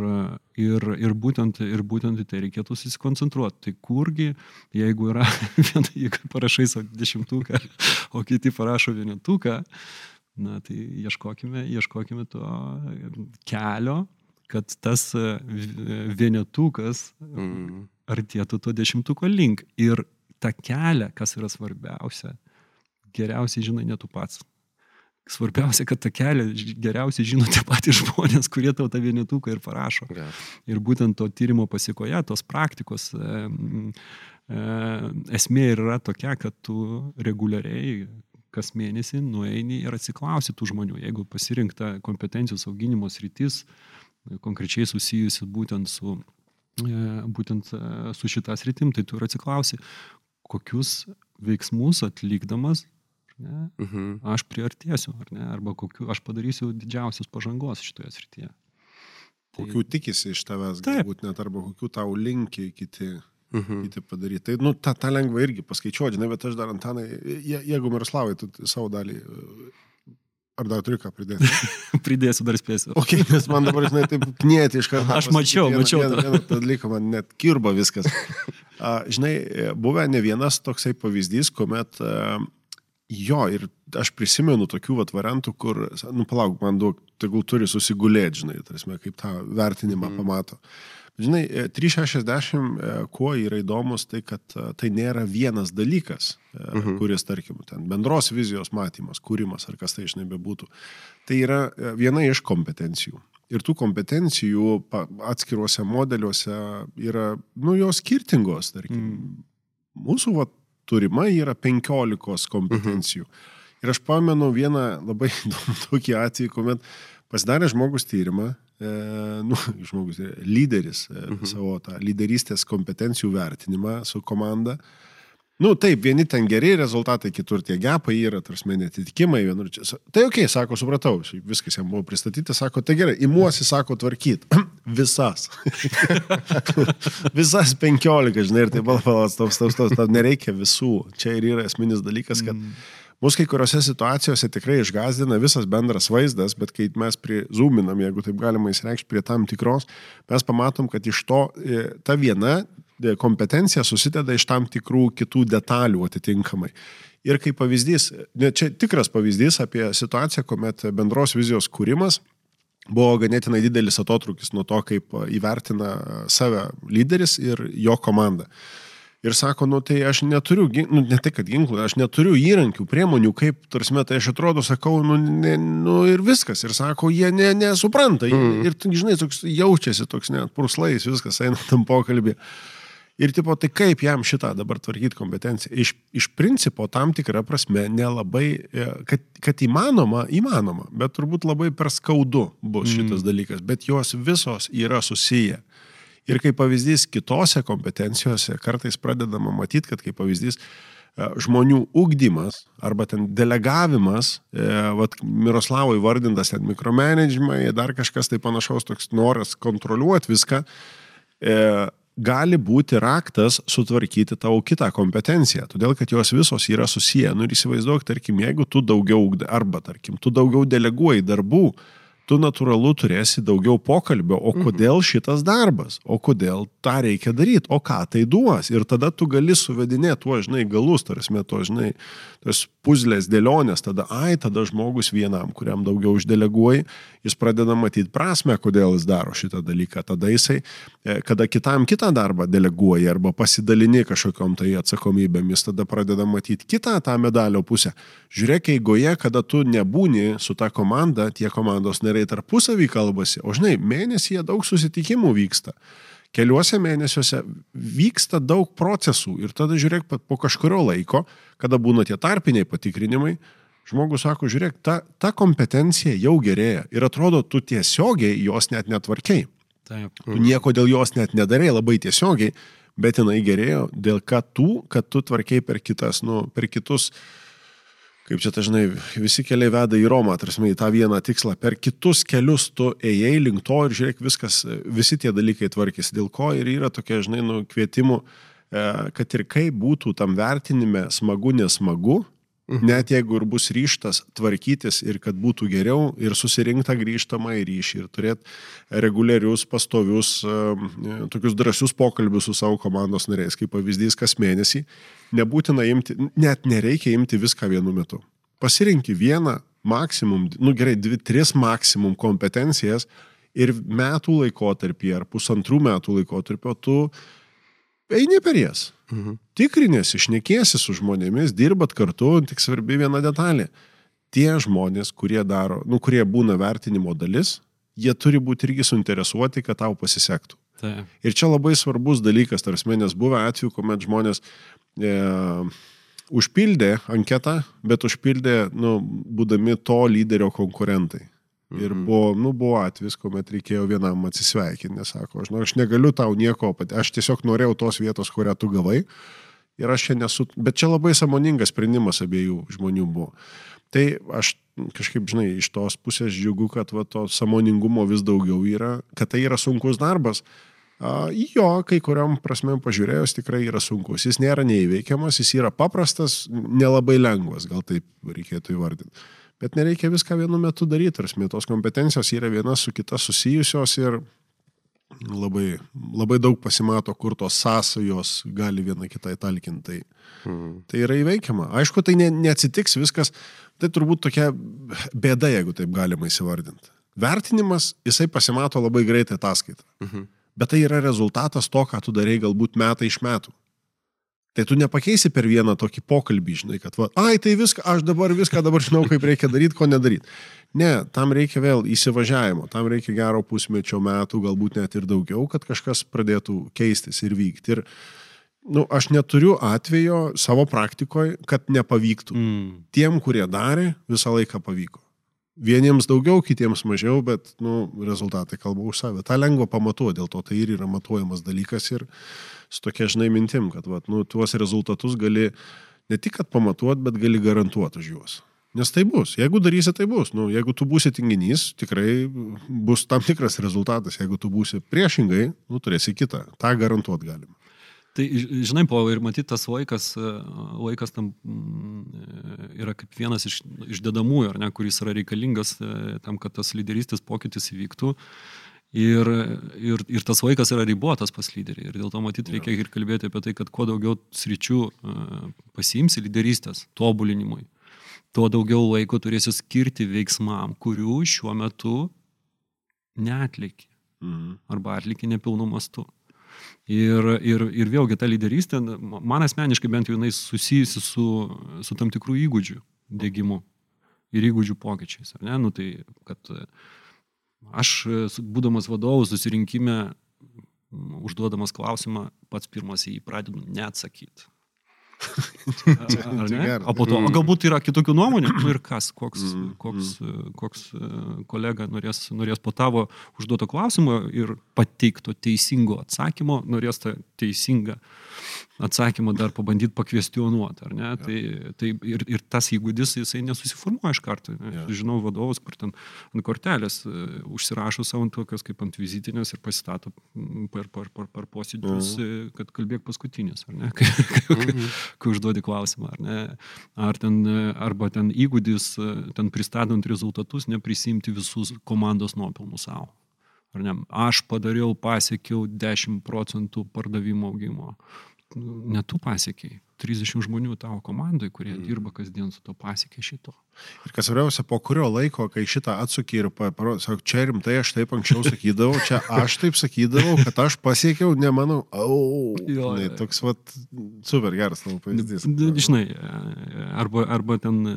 ir, ir, būtent, ir būtent į tai reikėtų susikoncentruoti. Tai kurgi, jeigu yra, jeigu parašai dešimtuką, o kiti parašo vienetuką, na tai ieškokime, ieškokime to kelio, kad tas vienetukas Mm. artėtų to dešimtuko link. Ir tą kelią, kas yra svarbiausia, geriausiai žinai ne tu pats. Svarbiausia, kad tą kelią geriausiai žino tie patys žmonės, kurie tau tą vienetuką ir parašo. Gerai. Ir būtent to tyrimo pasikoje, tos praktikos e, e, esmė yra tokia, kad tu reguliariai kas mėnesį nueini ir atsiklausi tų žmonių. Jeigu pasirinkta kompetencijos auginimo sritis, e, konkrečiai susijusi būtent su, e, būtent e, su šitas rytim, tai tu ir atsiklausi, kokius veiksmus atlikdamas ne, Mhm. aš priartėsiu, ar ne, arba kokiu aš padarysiu didžiausios pažangos šitoje srityje. Tai- Kokių tikisi iš tavęs, Taip. galbūt net arba kokių tau linki kiti, Mhm. kiti padaryti. Tai, nu, tą, tą lengva irgi paskaičiuoti, bet aš dar antanai, je, jeigu Miroslavai, tu savo dalį, ar dar turi ką pridėti? Pridėsiu dar spėsiu. Ok, nes man dabar, žinai, taip knėti iš karto. Aš mačiau, vieną- mačiau Vieną, vieną tą dalyką, man net kirba viskas. A, žinai, buvę ne vienas toksai pavyzdys, kuomet a, jo, ir aš prisimenu tokių vat, variantų, kur, nu palauk, man daug, tegul turi susigulėti, žinai, tarsi, kaip tą vertinimą mm. pamato. Žinai, e, 360, e, kuo yra įdomus, tai kad e, tai nėra vienas dalykas, mhm. kuris, tarkim, ten bendros vizijos matymas, kūrimas ar kas tai, žinai, bebūtų. Tai yra e, viena iš kompetencijų. Ir tų kompetencijų atskiruose modeliuose yra, nu, jos skirtingos, tarkim. Mm. Mūsų va, turima yra 15 kompetencijų. Mhm. Ir aš pamenu vieną labai įdomų tokį atvejį, kuomet pasidarė žmogus tyrimą, e, nu, žmogus, e, lyderis e, mhm. savo tą lyderystės kompetencijų vertinimą su komanda. Nu, taip, vieni ten geri rezultatai, kitur tie gepai yra, tarsi netitikimai, vienur čia. Tai ok, sako, supratau, viskas jam buvo pristatyti, sako, tai gerai, imuosi, sako, tvarkyt. Visas. Visas penkiolika, žinai, ir taip pat, stop, stop, stop, stop, nereikia visų. Čia ir yra esminis dalykas, kad Mūsų kai kuriuose situacijose tikrai išgazdina visas bendras vaizdas, bet kai mes prizūminam, jeigu taip galima įsireikšti, prie tam tikros, mes pamatom, kad iš to e, ta viena e, kompetencija susideda iš tam tikrų kitų detalių atitinkamai. Ir kaip pavyzdys, ne, čia tikras pavyzdys apie situaciją, kuomet bendros vizijos kūrimas buvo ganėtinai didelis atotrukis nuo to, kaip įvertina save lyderis ir jo komanda. Ir sako, nu tai aš neturiu, nu, ne tai kad ginklų, aš neturiu įrankių, priemonių, kaip, tarsi, tai aš atrodo, sakau, nu, ne, nu ir viskas. Ir sako, jie ne, nesupranta. Mm. Ir, tu, žinai, toks jaučiasi toks net purslais, viskas eina tam pokalbį. Ir tipo, tai kaip jam šitą dabar tvarkyti kompetenciją? Iš, iš principo, tam tikrą prasme, nelabai, e, kad, kad įmanoma, įmanoma, bet turbūt labai per skaudu bus šitas mm. dalykas, bet jos visos yra susiję. Ir kaip pavyzdys kitose kompetencijose kartais pradedama matyti, kad kaip pavyzdys e, žmonių ugdymas arba ten delegavimas, e, vat Miroslavo įvardintas ten mikromanagemai, dar kažkas tai panašaus, toks noras kontroliuoti viską, e, gali būti raktas sutvarkyti tavo kitą kompetenciją, todėl kad jos visos yra susiję. Nu ir įsivaizduok, tarkim, jeigu tu daugiau, arba tarkim, tu daugiau deleguoji darbų, tu natūralu turėsi daugiau pokalbio, o kodėl šitas darbas, o kodėl tą reikia daryti, o ką tai duos. Ir tada tu gali suvedinėti tuo, žinai, galus, tarsi, to, žinai, tos puzlės dėlionės, tada, ai, tada žmogus vienam, kuriam daugiau uždeleguoji, jis pradeda matyti prasme, kodėl jis daro šitą dalyką. Tada jisai, e, kada kitam kitą darbą deleguoji arba pasidalini kažkokiam tai atsakomybėmis, tada pradeda matyti kitą tą medalio pusę. Žiūrėk, eigoje, kada tu nebūni su ta komanda, tie komandos nariai tarpusavį kalbasi, o žinai, mėnesyje daug susitikimų vyksta. Keliuose mėnesiuose vyksta daug procesų ir tada žiūrėk, po kažkurio laiko, kada būna tie tarpiniai patikrinimai, žmogus sako, žiūrėk, ta, ta kompetencija jau gerėja ir atrodo, tu tiesiogiai jos net netvarkiai. Taip. Tu nieko dėl jos net nedarai labai tiesiogiai, bet jinai gerėjo dėl ką tu, kad tu tvarkiai per kitas, nu, per kitus, kaip čia dažnai visi keliai veda į Romą, tarsi į tą vieną tikslą, per kitus kelius tu ėjai link to ir žiūrėk, viskas, visi tie dalykai tvarkėsi, dėl ko ir yra tokie, žinai, nu, kvietimų e, kad ir kaip būtų tam vertinime smagu, nesmagu, net jeigu ir bus ryštas tvarkytis ir kad būtų geriau ir susirinkta grįžtamą į ryšį ir turėti reguliarius, pastovius, e, tokius drąsius pokalbius su savo komandos nariais, kaip pavyzdys kas mėnesį, nebūtina imti, net nereikia imti viską vienu metu. Pasirinkti vieną maksimum, nu gerai, dvi, tris maksimum kompetencijas ir metų laikotarpį ar pusantrų metų laikotarpio tu eini per jas. Mhm. Tikrinėsi, išnekėsi su žmonėmis, dirbat kartu, tik svarbi viena detalė. Tie žmonės, kurie daro, nu, kurie būna vertinimo dalis, jie turi būti irgi suinteresuoti, kad tau pasisektų. Taip. Ir čia labai svarbus dalykas, tarsi, nes buvo atveju, kuomet žmonės e, užpildė anketą, bet užpildė, nu, būdami to lyderio konkurentai. Ir Mhm. buvo, nu, buvo atvejs, kuomet reikėjo vienam atsisveikinti, sako, aš, nu, aš negaliu tau nieko, aš tiesiog norėjau tos vietos, kurią tu gavai. Ir aš čia nesu, bet čia labai samoningas sprendimas abiejų žmonių buvo. Tai aš kažkaip, žinai, iš tos pusės džiugu, kad va, to samoningumo vis daugiau yra, kad tai yra sunkus darbas. Jo, kai kuriam prasme pažiūrėjus tikrai yra sunkus. Jis nėra neįveikiamas, jis yra paprastas, nelabai lengvas, gal taip reikėtų įvardinti. Bet nereikia viską vienu metu daryti, tarsi tos kompetencijos yra viena su kita susijusios ir labai, labai daug pasimato, kur tos sąsajos gali viena kitai talkinti. Tai, Mhm. tai yra įveikiama. Aišku, tai ne, neatsitiks viskas, tai turbūt tokia bėda, jeigu taip galima įsivardinti. Vertinimas, jisai pasimato labai greitai ataskaitą. Mhm. Bet tai yra rezultatas to, ką tu darai galbūt metai iš metų. Tai tu nepakeisi per vieną tokį pokalbį, žinai, kad, va, ai, tai viską, aš dabar viską dabar žinau, kaip reikia daryti, ko nedaryti. Ne, tam reikia vėl įsivažiavimo, tam reikia gero pusmečio metų, galbūt net ir daugiau, kad kažkas pradėtų keistis ir vykti. Ir, nu, aš neturiu atvejo savo praktikoje, kad nepavyktų. Mm. Tiem, kurie darė, visą laiką pavyko. Vieniems daugiau, kitiems mažiau, bet nu, rezultatai kalba už save. Ta lengva pamatuoti, dėl to tai ir yra matuojamas dalykas ir su tokia žinai mintim, kad vat, nu, tuos rezultatus gali ne tik pamatuoti, bet gali garantuoti už juos. Nes tai bus. Jeigu darysi, tai bus. Nu, jeigu tu būsi tinginys, tikrai bus tam tikras rezultatas. Jeigu tu būsi priešingai, nu, turėsi kitą. Ta garantuoti galima. Tai žinai, po ir matyti tas laikas, e, laikas tam mm, e, yra kaip vienas iš, iš dedamųjų, ar ne, kuris yra reikalingas e, tam, kad tas lyderystės pokytis įvyktų. Ir, ir, ir tas laikas yra ribotas pas lyderį. Ir dėl to matyti reikia ir kalbėti apie tai, kad kuo daugiau sričių pasiimsi lyderystės tobulinimui, tuo daugiau laiko turėsi skirti veiksmam, kurių šiuo metu neatlieki Mhm. arba atlikė nepilnu mastu. Ir, ir, ir vėlgi ta lyderystė, man asmeniškai bent jau jinai susijusi su, su tam tikrų įgūdžių dėgymu ir įgūdžių pokyčiais. ar Ne? Nu, tai, kad e, aš, e, būdamas vadovų susirinkime, užduodamas klausimą, pats pirmas į jį pradedu neatsakyti. Ar Čia ne? O po to, o galbūt yra kitokių nuomonių, nu ir kas, koks, Mm, koks, koks e, kolega norės, norės po tavo užduoto klausimo ir pateikto teisingo atsakymo, norės tą teisingą atsakymą dar pabandyti pakvestionuoti, ar ne? Tai, tai ir, ir tas įgūdis, jisai nesusiformuoja iš karto. Jo. Aš žinau vadovus, kur ten ant kortelės e, užsirašo savo ant tokios kaip ant vizitinės ir pasistato per, per, per, per posėdžius, e, kad kalbėk paskutinis, ar ne? Kai, kai, kai užduodi klausimą, ar ne? Ar ten, e, arba ten įgūdis, ten pristatant rezultatus, neprisimti visus komandos nuopelnus savo. Ar ne? Aš padariau, pasiekiau 10 procentų pardavimo augimo. Nu, Ne tu pasiekiai. 30 žmonių tavo komandai, kurie mm. dirba kasdien su to pasiekė šito. Ir kas svarbiausia, po kurio laiko, kai šitą atsuki ir parodai, sako, čia rimtai aš taip anksčiau sakydavau, čia aš taip sakydavau, kad aš pasiekiau, nemanau, au. Jo, jo. toks, vat, super geras tavo pavyzdys. D- Žinai, e, arba, arba ten e,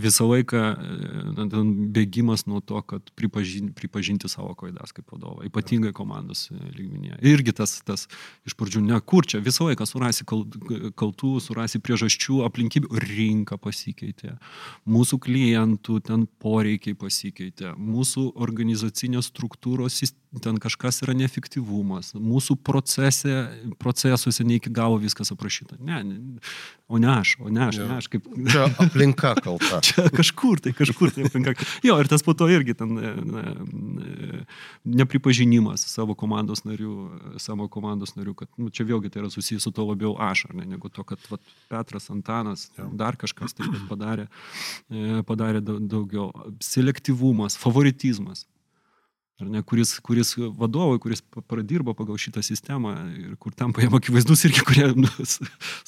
visą laiką e, bėgimas nuo to, kad pripažinti, pripažinti savo klaidas kaip vadovą, ypatingai komandos e, lygmenyje. Irgi tas, tas iš pradžių, ne kur čia, visą laiką surasi kal- kaltų, surasi priežasčių, aplinkybių, rinka pasikeitė, mūsų klientų ten poreikiai pasikeitė, mūsų organizacinės struktūros sis- ten kažkas yra neefektyvumas, mūsų procese, procesuose ne iki galo viskas aprašyta. Ne, ne o ne aš, o ne aš, ne aš kaip... Čia aplinka kalta. Čia kažkur tai, kažkur tai aplinka. Jo, ir tas po to irgi ten ne, ne, nepripažinimas savo komandos narių, savo komandos narių, kad nu, čia vėlgi tai yra susijęs su to labiau aš, ar ne, negu to, kad vat, Petras, Antanas, dar kažkas tai padarė, e, padarė daugiau. Selektyvumas, favoritizmas ar ne, kuris, kuris vadovai, kuris pradirbo pagal šitą sistemą ir kur tampa jam akivaizdus irgi, kurie nu,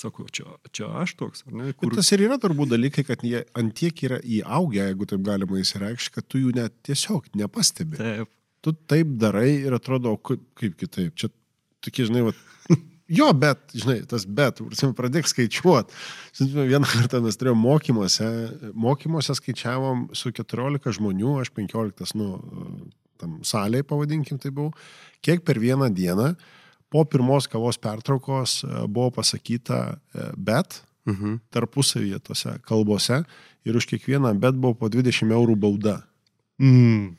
sako, čia, čia aš toks, ar ne? Kur... Bet tas ir yra turbūt dalykai, kad jie antiek yra įaugę, jeigu taip galima įsireikšti, kad tu jų net tiesiog nepastebi. Taip. Tu taip darai ir atrodo, kaip, kaip kitaip. Čia tokie, žinai, va, Jo, bet, žinai, tas bet, pradėk skaičiuoti. Vieną kartą mes turėjome mokymuose, mokymuose skaičiavom su 14 žmonių, aš 15, nu, tam salėje, pavadinkim tai buvau, kiek per vieną dieną po pirmos kavos pertraukos e, buvo pasakyta e, bet mhm. tarpusavyje tose kalbose ir už kiekvieną bet buvo po 20 eurų bauda. Mm.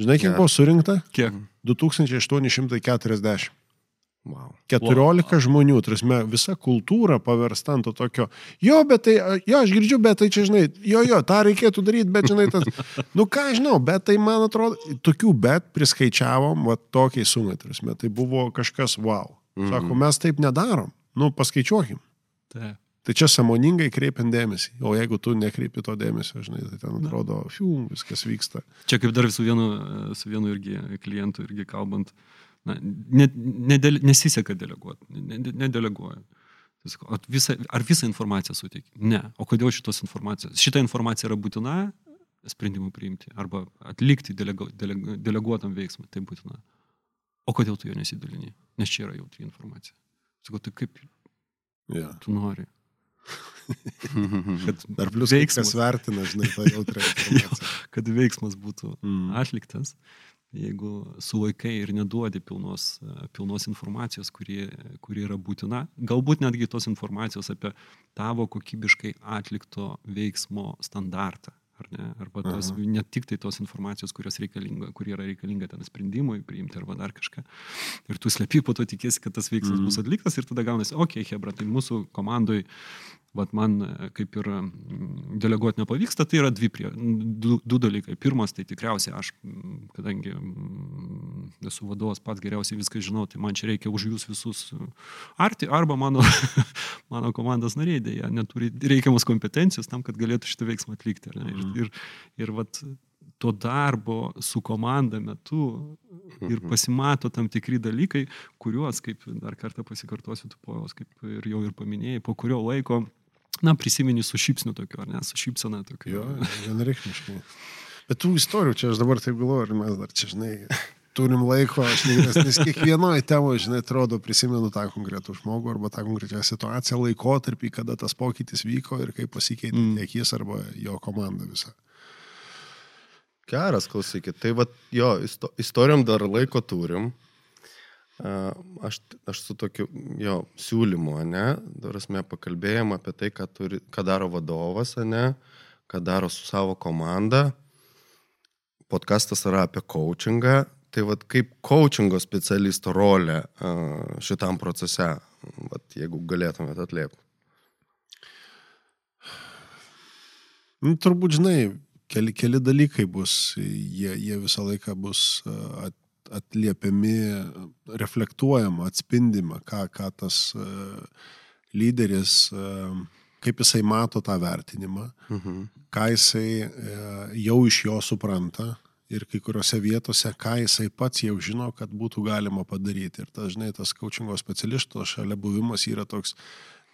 Žinai, kiek ja. buvo surinkta? Kiek? 2840. Wow. 14 wow. žmonių, trasme, visa kultūra paversta ant to tokio, jo, bet tai, jo, aš girdžiu, bet tai čia, žinai, jo, jo, tą reikėtų daryti, bet, žinai, tas, nu ką, žinau, bet tai, man atrodo, tokių bet priskaičiavom, va, tokiai sumai, trasme, tai buvo kažkas, wow. Sako, mm -hmm. mes taip nedarom, nu, paskaičiuokim. Taip. Tai čia samoningai kreipiant dėmesį, o jeigu tu nekreipi to dėmesio, žinai, tai ten atrodo, fiu, viskas vyksta. Čia kaip dar su vienu, su vienu irgi klientu irgi kalbant, uh, na, ne, ne, nesiseka deleguoti, nedeleguoja. Ne ar visą, ar visą informaciją suteikia? Ne. O kodėl šitos informacijos? Šita informacija yra būtina sprendimui priimti arba atlikti delego, delego, deleguotam veiksmui, tai būtina. O kodėl tu jo nesidalini? Nes čia yra jautri informacija. Sakau, tai kaip yeah. tu nori? kad dar plius veiksmas vertina, žinai, tą jautrę informaciją. kad veiksmas būtų mm. atliktas jeigu sulaikai ir neduodi pilnos, pilnos informacijos, kuri, kuri yra būtina, galbūt netgi tos informacijos apie tavo kokybiškai atlikto veiksmo standartą. Ar ne? Arba tos, Aha. ne tik tai tos informacijos, kurios reikalinga, kur yra reikalinga ten sprendimui priimti arba dar kažką. Ir tu slepi po to tikėsi, kad tas veiksmas mm. bus atliktas ir tada gaunasi, okei, okay, Hebra, tai mūsų komandai vat man e, kaip ir deleguoti nepavyksta, tai yra dvi prie, du, du dalykai. Pirmas, tai tikriausiai aš, kadangi esu vadovas, pats geriausiai viską žinau, tai man čia reikia už jūs visus arti, arba mano, mano komandos nariai dėja neturi reikiamas kompetencijos tam, kad galėtų šitą veiksmą atlikti. Ir, ir, ir, vat, to darbo su komanda metu ir mhm. pasimato tam tikri dalykai, kuriuos, kaip dar kartą pasikartosiu, tu pojos, kaip ir jau ir paminėjai, po kurio laiko na, prisimeni su šypsniu tokiu, ar ne, su šypsena tokiu. Jo, vienareikšmiškai. Bet tų istorijų čia aš dabar taip galvoju, ar mes dar čia, žinai, turim laiko, aš nežinau, nes kiekvienoje temoje, žinai, atrodo, prisimenu tą konkretų žmogų arba tą konkrečią situaciją, laikotarpį, kada tas pokytis vyko ir kaip pasikeitė mm. tiek jis arba jo komanda visa. Geras, klausykit. Tai va, jo, istorijom dar laiko turim. Aš, aš su tokiu jo siūlymu, ne, darasme pakalbėjom apie tai, ką, turi, ką daro vadovas, ne, ką daro su savo komanda. Podcastas yra apie coachingą. Tai vad kaip coachingo specialisto rolė šitam procese, vat, jeigu galėtumėte atliepti. Nu, turbūt, žinai, keli, keli dalykai bus, jie, jie visą laiką bus at, atliepiami, reflektuojama, atspindima, ką, ką tas e, lyderis, e, kaip jisai mato tą vertinimą, mhm. ką jisai e, jau iš jo supranta ir kai kuriuose vietose, ką jisai pats jau žino, kad būtų galima padaryti. Ir tas, žinai, tas coachingo specialisto šalia buvimas yra toks,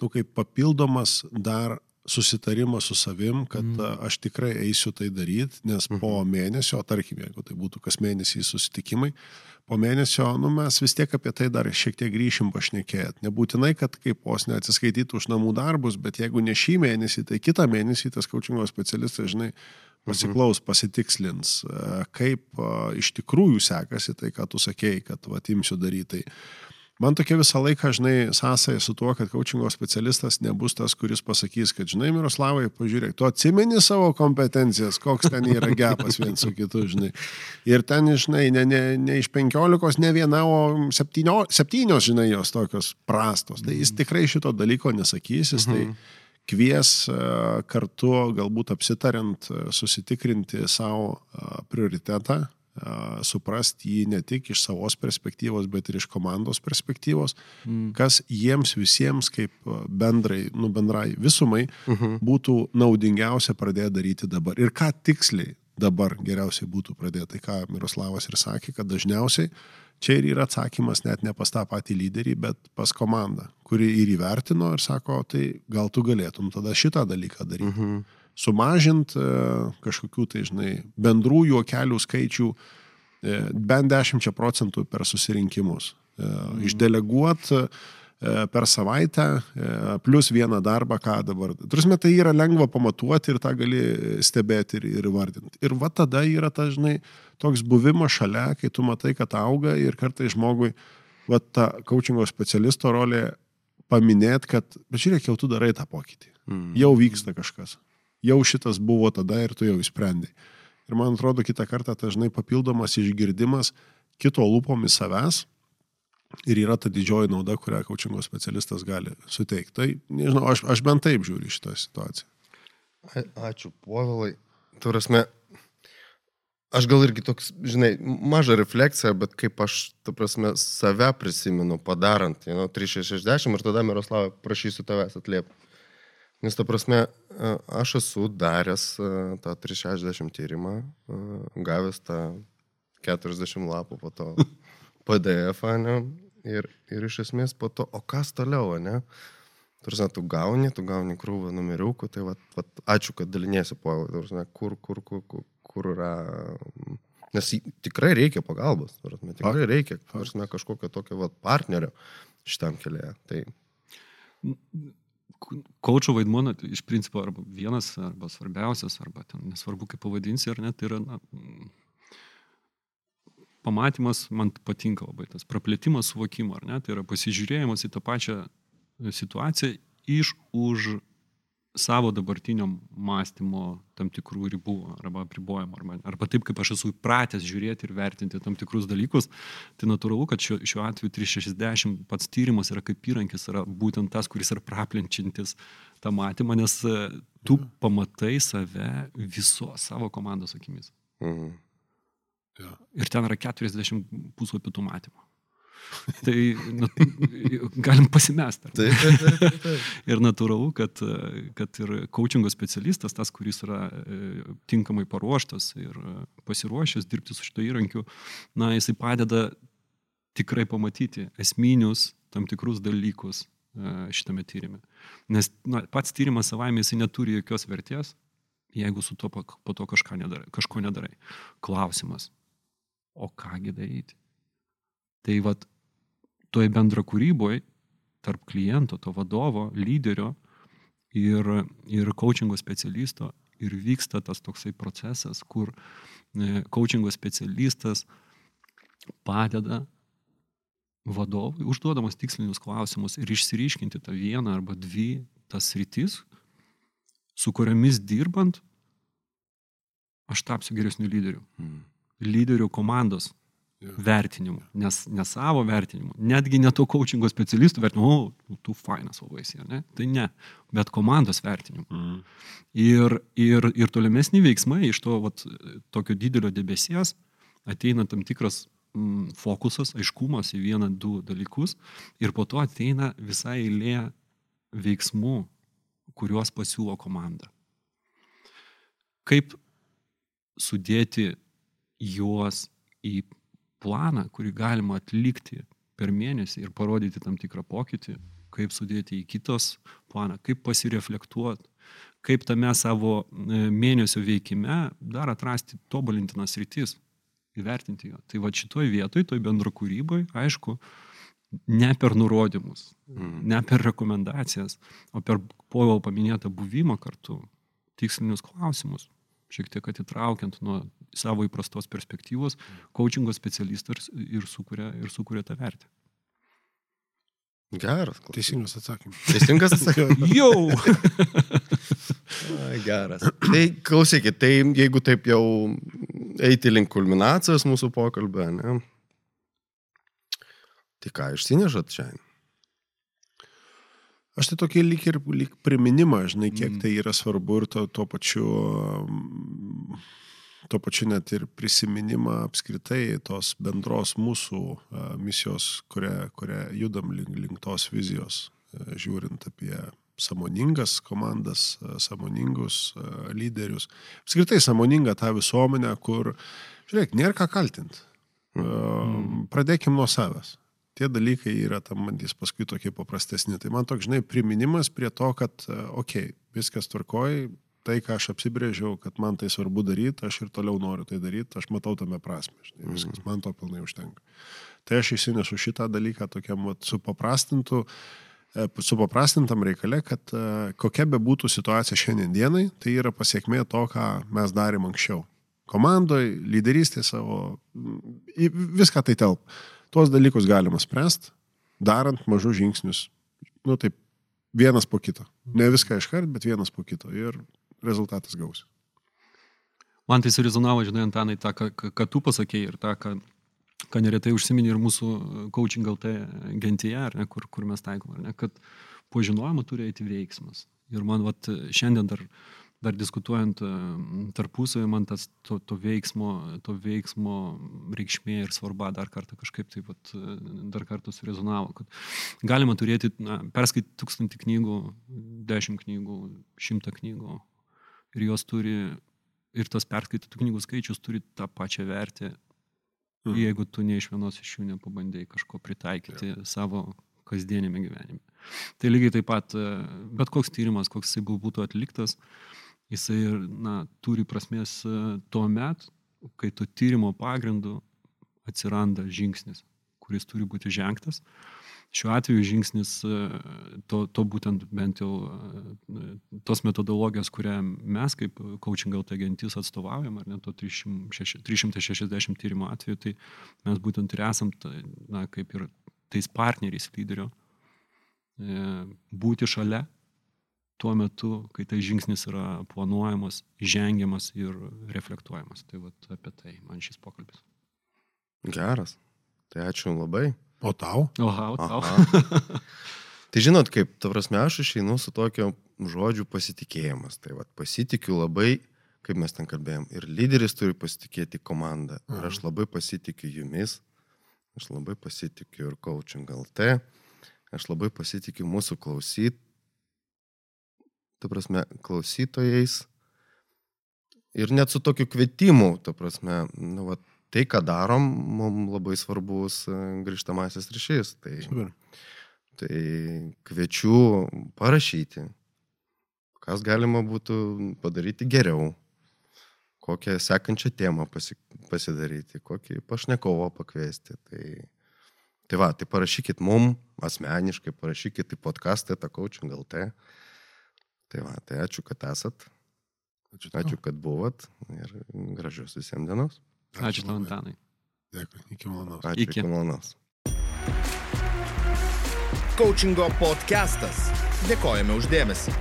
nu, kaip papildomas dar susitarimą su savim, kad mm. aš tikrai eisiu tai daryti, nes mm. po mhm. mėnesio, tarkim, jeigu tai būtų kas mėnesį susitikimai, po mėnesio, nu, mes vis tiek apie tai dar šiek tiek grįšim pašnekėt. Nebūtinai, kad kaip pos neatsiskaitytų už namų darbus, bet jeigu ne šį mėnesį, tai kitą mėnesį tas coachingo specialistas, žinai, pasiklaus, mhm. pasitikslins, kaip iš tikrųjų sekasi tai, ką tu sakėjai, kad va, imsiu daryti. Tai Man tokia visą laiką, žinai, sąsaja su tuo, kad coachingo specialistas nebus tas, kuris pasakys, kad, žinai, Miroslavai, pažiūrėk, tu atsimeni savo kompetencijas, koks ten yra gepas viens su kitu, žinai. Ir ten, žinai, ne, ne, ne iš penkiolikos, ne viena, o septynio, septynios, žinai, jos tokios prastos. Tai jis tikrai šito dalyko nesakys, jis tai kvies e, kartu, galbūt apsitariant, e, susitikrinti savo e, prioritetą suprasti jį ne tik iš savos perspektyvos, bet ir iš komandos perspektyvos, mm. kas jiems visiems kaip bendrai, nu bendrai visumai uh mhm. -huh. būtų naudingiausia pradėti daryti dabar. Ir ką tiksliai dabar geriausiai būtų pradėti. Tai ką Miroslavas ir sakė, kad dažniausiai čia ir yra atsakymas net ne pas tą patį lyderį, bet pas komandą, kuri ir įvertino ir sako, tai gal tu galėtum tada šitą dalyką daryti. Uh mhm. -huh sumažinti e, kažkokių tai, žinai, bendrų juokelių skaičių e, bent 10 procentų per susirinkimus. Mm. Išdeleguoti per savaitę, plus vieną darbą, ką dabar. Turime, tai yra lengva pamatuoti ir tą gali stebėti ir, ir vardinti. Ir va tada yra ta, žinai, toks buvimas šalia, kai tu matai, kad auga ir kartai žmogui, va ta coachingo specialisto rolė paminėti, kad, bet žiūrėk, jau tu darai tą pokytį. Mm. Jau vyksta kažkas jau šitas buvo tada ir tu jau įsprendai. Ir man atrodo, kitą kartą dažnai papildomas išgirdimas kito lūpomis savęs ir yra ta didžioji nauda, kurią kočingo specialistas gali suteikti. Tai, nežinau, aš, aš bent taip žiūriu šitą situaciją. Ačiū, Povilai. Turasme, aš gal irgi toks, žinai, maža refleksija, bet kaip aš, ta prasme, save prisimenu padarant, you know, 360 ir tada Miroslavą prašysiu tavęs atliepti. Nes ta prasme, aš esu daręs tą 360 tyrimą, gavęs tą 40 lapų po to PDF, ne? Ir, ir iš esmės po to, o kas toliau, ne? Turime, tu gauni, tu gauni krūvą numeriukų, tai vat, vat, ačiū, kad dalinėsi po, turime, kur, kur, kur, kur, kur yra. Nes tikrai reikia pagalbos, turime, tikrai reikia, turime, kažkokio tokio vat, partnerio šitam keliuje. Tai Kaučio vaidmuo, na, iš principo, arba vienas, arba svarbiausias, arba ten nesvarbu, kaip pavadinsi, ar ne, tai yra na, pamatymas, man patinka labai tas praplėtimas suvokimo, ar ne, tai yra pasižiūrėjimas į tą pačią situaciją iš už savo dabartinio mąstymo tam tikrų ribų arba apribojimų, arba, arba taip, kaip aš esu įpratęs žiūrėti ir vertinti tam tikrus dalykus, tai natūralu, kad šiuo, šiuo atveju 360 pats tyrimas yra kaip įrankis, yra būtent tas, kuris yra praplenčiantis tą matymą, nes e, tu pamatai save viso savo komandos akimis. Mhm. Ja. Ir ten yra 40 puslapių tų matymų. Tai nu, galim pasimesti. Taip, taip, taip, taip. ir natūralu, kad, kad ir coachingo specialistas, tas, kuris yra e, tinkamai paruoštas ir pasiruošęs dirbti su šito įrankiu, na, jisai padeda tikrai pamatyti esminius tam tikrus dalykus e, šitame tyrimė. Nes na, pats tyrimas savaime jisai neturi jokios vertės, jeigu su to po to kažką nedarai, kažko nedarai. Klausimas, o kągi daryti? Tai vad toj bendra kūryboje tarp kliento, to vadovo, lyderio ir, ir coachingo specialisto ir vyksta tas toksai procesas, kur e, coachingo specialistas padeda vadovui, užduodamas tikslinius klausimus ir išsiriškinti tą vieną arba dvi tas rytis, su kuriamis dirbant, aš tapsiu geresniu lyderiu. Mm. Lyderių komandos vertinimu, nes ne savo vertinimu, netgi ne to coachingo specialistų vertinimu, o, tu fainas ovaisi, ne? Tai ne, bet komandos vertinimu. Mm. Ir, ir, ir tolimesni veiksmai iš to vat, tokio didelio debesies ateina tam tikras mm, fokusas, aiškumas į vieną, du dalykus ir po to ateina visa eilė veiksmų, kuriuos pasiūlo komanda. Kaip sudėti juos į planą, kurį galima atlikti per mėnesį ir parodyti tam tikrą pokytį, kaip sudėti į kitos planą, kaip pasireflektuoti, kaip tame savo e, mėnesio veikime dar atrasti tobulintinas rytis, įvertinti jo. Tai va šitoj vietoj, toj bendro kūryboje, aišku, ne per nurodymus, mm. ne per rekomendacijas, o per povėl paminėtą buvimą kartu, tikslinius klausimus šiek tiek atitraukiant nuo savo įprastos perspektyvos, coachingo specialistas ir sukuria, ir sukuria tą vertę. Geras. klausyk. Teisingas atsakymas. Teisingas atsakymas. Jau. Ai, Geras. Tai klausykit, tai jeigu taip jau eiti link kulminacijos mūsų pokalbio, ne? Tai ką išsinežat čia? Aš tai tokį lyg ir lyg priminimą, žinai, kiek Mm. tai yra svarbu ir to, tuo pačiu, mm, tuo pačiu net ir prisiminimą apskritai tos bendros mūsų misijos, kurią, kurią judam link, link tos vizijos, žiūrint apie samoningas komandas, samoningus lyderius. Apskritai samoningą tą visuomenę, kur, žiūrėk, nėra ką kaltinti. Pradėkim nuo savęs tie dalykai yra tam mandys paskui tokie paprastesni. Tai man toks, žinai, priminimas prie to, kad, okei, okay, viskas tvarkoj, tai, ką aš apsibrėžiau, kad man tai svarbu daryti, aš ir toliau noriu tai daryti, aš matau tame prasme, žinai, viskas, man to pilnai užtenka. Tai aš įsinešu šitą dalyką tokiam vat, supaprastintų, e, supaprastintam reikale, kad e, kokia be būtų situacija šiandien dienai, tai yra pasiekmė to, ką mes darėm anksčiau. Komandoje, lyderystė savo, viską tai telp. Tuos dalykus galima spręsti, darant mažus žingsnius. Nu taip, vienas po kito. Ne viską iškart, bet vienas po kito. Ir rezultatas gausi. Man tai surezonavo, žinai, Antanai, tą, ką, ką- tu pasakėjai ir tą, ką, ką neretai užsiminė ir mūsų coaching LT gentyje, ne, kur, kur mes taikom, ne, kad po žinojimo turi eiti veiksmas. Ir man vat, šiandien dar, dar diskutuojant e, tarpusavį, man tas to, to, veiksmo, to veiksmo reikšmė ir svarba dar kartą kažkaip tai vat, e, dar kartą surezonavo, kad galima turėti, na, perskaityti tūkstantį knygų, dešimt knygų, šimtą knygų ir jos turi ir tas perskaitytų knygų skaičius turi tą pačią vertę, Mhm. jeigu tu ne iš vienos iš jų nepabandėjai kažko pritaikyti ja. savo kasdienėme gyvenime. Tai lygiai taip pat, e, bet koks tyrimas, koks jisai būtų atliktas, jisai na, turi prasmės e, tuo met, kai to tyrimo pagrindu atsiranda žingsnis, kuris turi būti žengtas. Šiuo atveju žingsnis e, to, to būtent bent jau e, tos metodologijos, kurią mes kaip coaching LT gentis atstovaujam, ar ne to 306 360 tyrimo atveju, tai mes būtent ir esam, na, kaip ir tais partneriais lyderio, būti šalia tuo metu, kai tai žingsnis yra planuojamas, žengiamas ir reflektuojamas. Tai vat apie tai man šis pokalbis. Geras. Tai ačiū labai. O tau? Oha, o tau. Aha. Tai žinot, kaip, ta prasme, aš išeinu su tokio žodžiu pasitikėjimas. Tai vad pasitikiu labai, kaip mes ten kalbėjom, ir lyderis turi pasitikėti komandą. Ir aš labai pasitikiu jumis, aš labai pasitikiu ir coaching LT, aš labai pasitikiu mūsų klausyt, ta prasme, klausytojais. Ir net su tokiu kvietimu, ta prasme, nu, va, tai, ką darom, mums labai svarbus e, grįžtamasis ryšys. Tai, Super. tai kviečiu parašyti, kas galima būtų padaryti geriau, kokią sekančią temą pasi, pasidaryti, kokį pašnekovą pakviesti. Tai, tai va, tai parašykit mum asmeniškai, parašykit į podcastą, tą coaching LT. Tai va, tai ačiū, kad esat, Ačiū. tau. ačiū, kad buvot ir gražios visiems dienos. Ačiū tau, labai. Antanai. Dėkui. Iki malonaus. Ačiū, Iki. iki malonaus. Coachingo podcastas. Dėkojame uždėmesi.